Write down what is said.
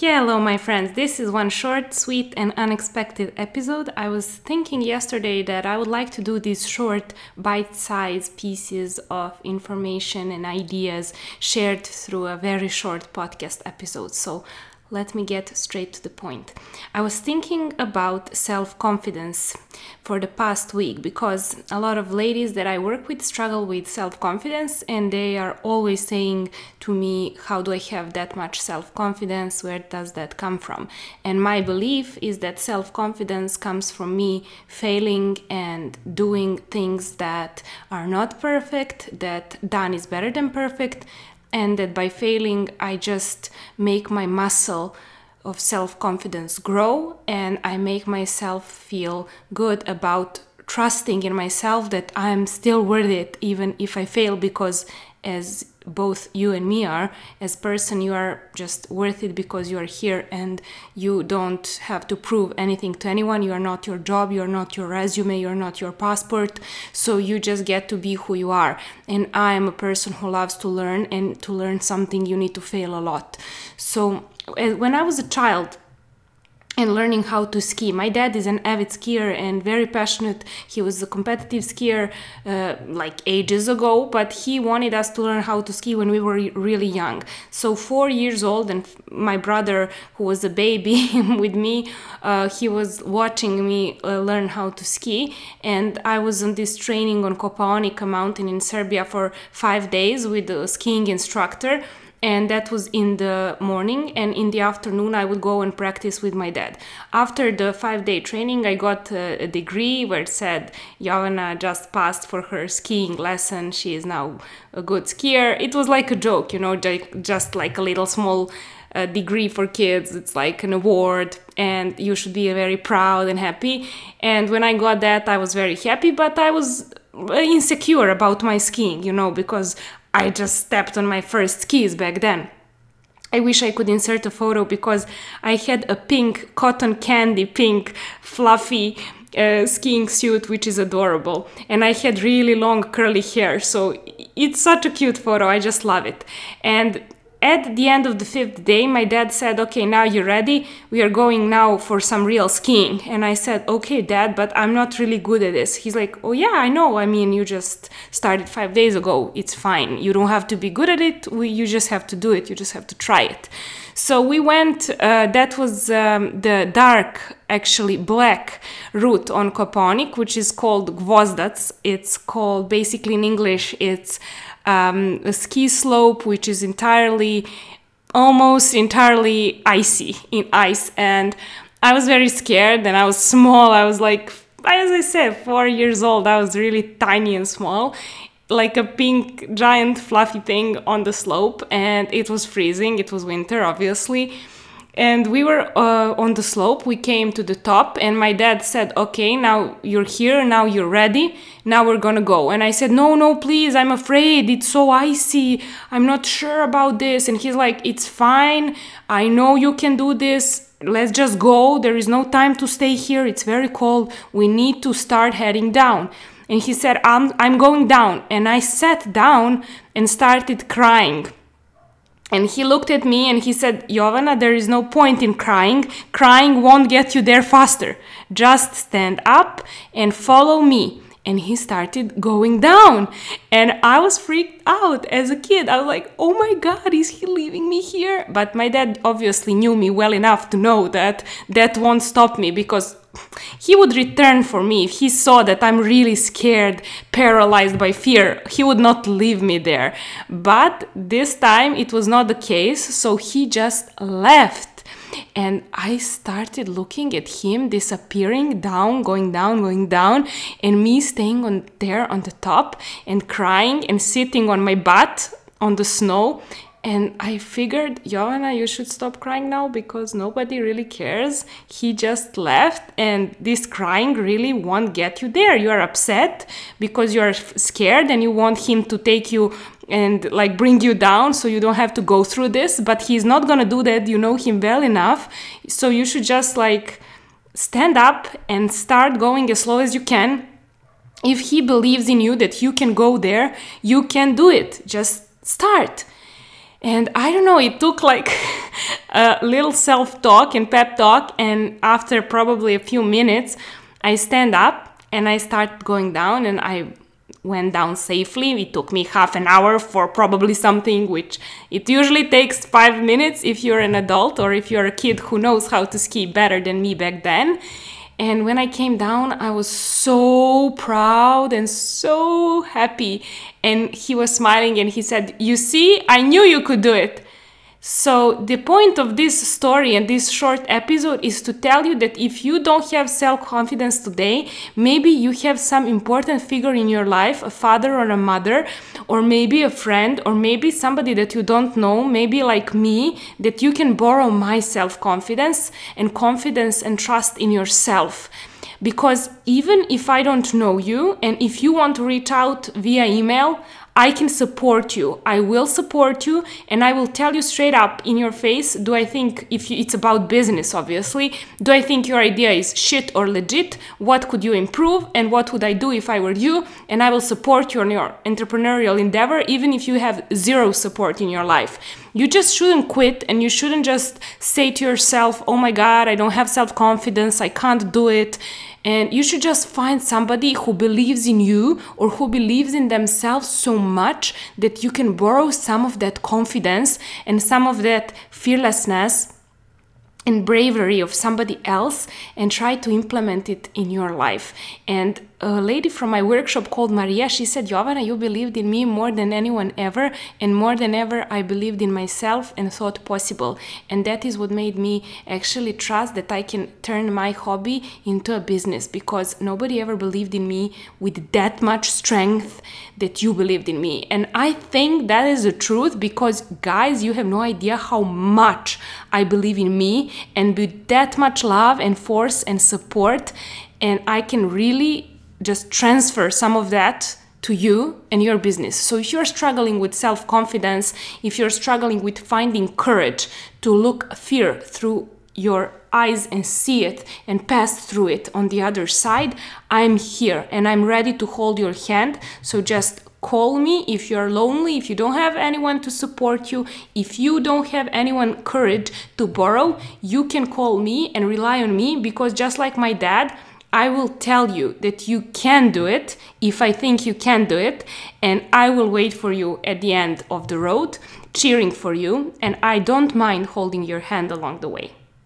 Hello, my friends. This is one short, sweet, and unexpected episode. I was thinking yesterday that I would like to do these short, bite sized pieces of information and ideas shared through a very short podcast episode. So let me get straight to the point. I was thinking about self confidence for the past week because a lot of ladies that I work with struggle with self confidence and they are always saying to me, How do I have that much self confidence? Where does that come from? And my belief is that self confidence comes from me failing and doing things that are not perfect, that done is better than perfect and that by failing, I just make my muscle of self confidence grow and I make myself feel good about trusting in myself that I'm still worth it even if I fail because as both you and me are as person you are just worth it because you are here and you don't have to prove anything to anyone. You are not your job you're not your resume you're not your passport. So you just get to be who you are. And i am a person who loves to learn and to learn something you need to fail a lot. So eh, when i was a child and learning how to ski. My dad is an avid skier and very passionate. He was a competitive skier uh, like ages ago, but he wanted us to learn how to ski when we were really young. So, four years old, and my brother, who was a baby with me, uh, he was watching me uh, learn how to ski. And I was on this training on Kopaonika mountain in Serbia for five days with a skiing instructor and that was in the morning and in the afternoon i would go and practice with my dad. After the five day training i got a, degree where it said Jovana just passed for her skiing lesson. She is now a good skier. It was like a joke you know just like a little small uh, degree for kids. It's like an award and you should be very proud and happy. And when i got that i was very happy but i was insecure about my skiing you know because I just stepped on my first skis back then. I wish I could insert a photo because I had a pink cotton candy, pink fluffy uh, skiing suit, which is adorable. And I had really long curly hair, so it's such a cute photo. I just love it. And at the end of the fifth day, my dad said, Okay, now you're ready. We are going now for some real skiing. And I said, Okay, dad, but I'm not really good at this. He's like, Oh, yeah, I know. I mean, you just started five days ago. It's fine. You don't have to be good at it. We, you just have to do it. You just have to try it. So we went, uh, that was um, the dark, actually black route on Kopaonik, which is called Gvozdac. It's called, basically in English, it's um, a ski slope which is entirely, almost entirely icy in ice. And I was very scared and I was small. I was like, as I said, four years old. I was really tiny and small like a pink giant fluffy thing on the slope and it was freezing. It was winter obviously. And we were uh, on the slope. We came to the top and my dad said okay now you're here. Now you're ready. Now we're gonna go. And i said no no please. I'm afraid. It's so icy. I'm not sure about this. And he's like it's fine. I know you can do this. Let's just go. There is no time to stay here. It's very cold. We need to start heading down and he said i'm, I'm going down and i sat down and started crying and he looked at me and he said, Jovana, there is no point in crying. Crying won't get you there faster. Just stand up and follow me. And he started going down. And I was freaked out as a kid. I was like, oh my God, is he leaving me here? But my dad obviously knew me well enough to know that that won't stop me because he would return for me if he saw that I'm really scared, paralyzed by fear. He would not leave me there. But this time it was not the case, so he just left. And I started looking at him disappearing down, going down, going down, and me staying on there on the top and crying and sitting on my butt on the snow and I figured, Jovana, you should stop crying now because nobody really cares. He just left, and this crying really won't get you there. You are upset because you are scared and you want him to take you and like bring you down so you don't have to go through this. But he's not gonna do that. You know him well enough. So you should just like stand up and start going as slow as you can. If he believes in you that you can go there, you can do it. Just start And I don't know, it took like a little self talk and pep talk. And after probably a few minutes, I stand up and I start going down and I went down safely. It took me half an hour for probably something which it usually takes five minutes if you're an adult or if you're a kid who knows how to ski better than me back then. And when I came down, I was so proud and so happy. And he was smiling and he said, You see, I knew you could do it. So, the point of this story and this short episode is to tell you that if you don't have self confidence today, maybe you have some important figure in your life, a father or a mother, or maybe a friend, or maybe somebody that you don't know, maybe like me, that you can borrow my self confidence and confidence and trust in yourself. Because even if I don't know you and if you want to reach out via email, I can support you. I will support you and I will tell you straight up in your face do I think if you, it's about business obviously, do I think your idea is shit or legit? What could you improve and what would I do if I were you? And I will support you on your entrepreneurial endeavor even if you have zero support in your life. You just shouldn't quit and you shouldn't just say to yourself, "Oh my god, I don't have self-confidence. I can't do it." And you should just find somebody who believes in you or who believes in themselves so much that you can borrow some of that confidence and some of that fearlessness and bravery of somebody else and try to implement it in your life. And a lady from my workshop called Maria, she said, Jovana, you believed in me more than anyone ever, and more than ever, I believed in myself and thought possible. And that is what made me actually trust that I can turn my hobby into a business because nobody ever believed in me with that much strength that you believed in me. And I think that is the truth because, guys, you have no idea how much I believe in me and with that much love and force and support. And I can really just transfer some of that to you and your business. So if you're struggling with self confidence, if you're struggling with finding courage to look fear through your eyes and see it and pass through it on the other side, I'm here and I'm ready to hold your hand. So just call me if you're lonely, if you don't have anyone to support you, if you don't have anyone courage to borrow, you can call me and rely on me because just like my dad, I will tell you that you can do it if I think you can do it, and I will wait for you at the end of the road, cheering for you, and I don't mind holding your hand along the way.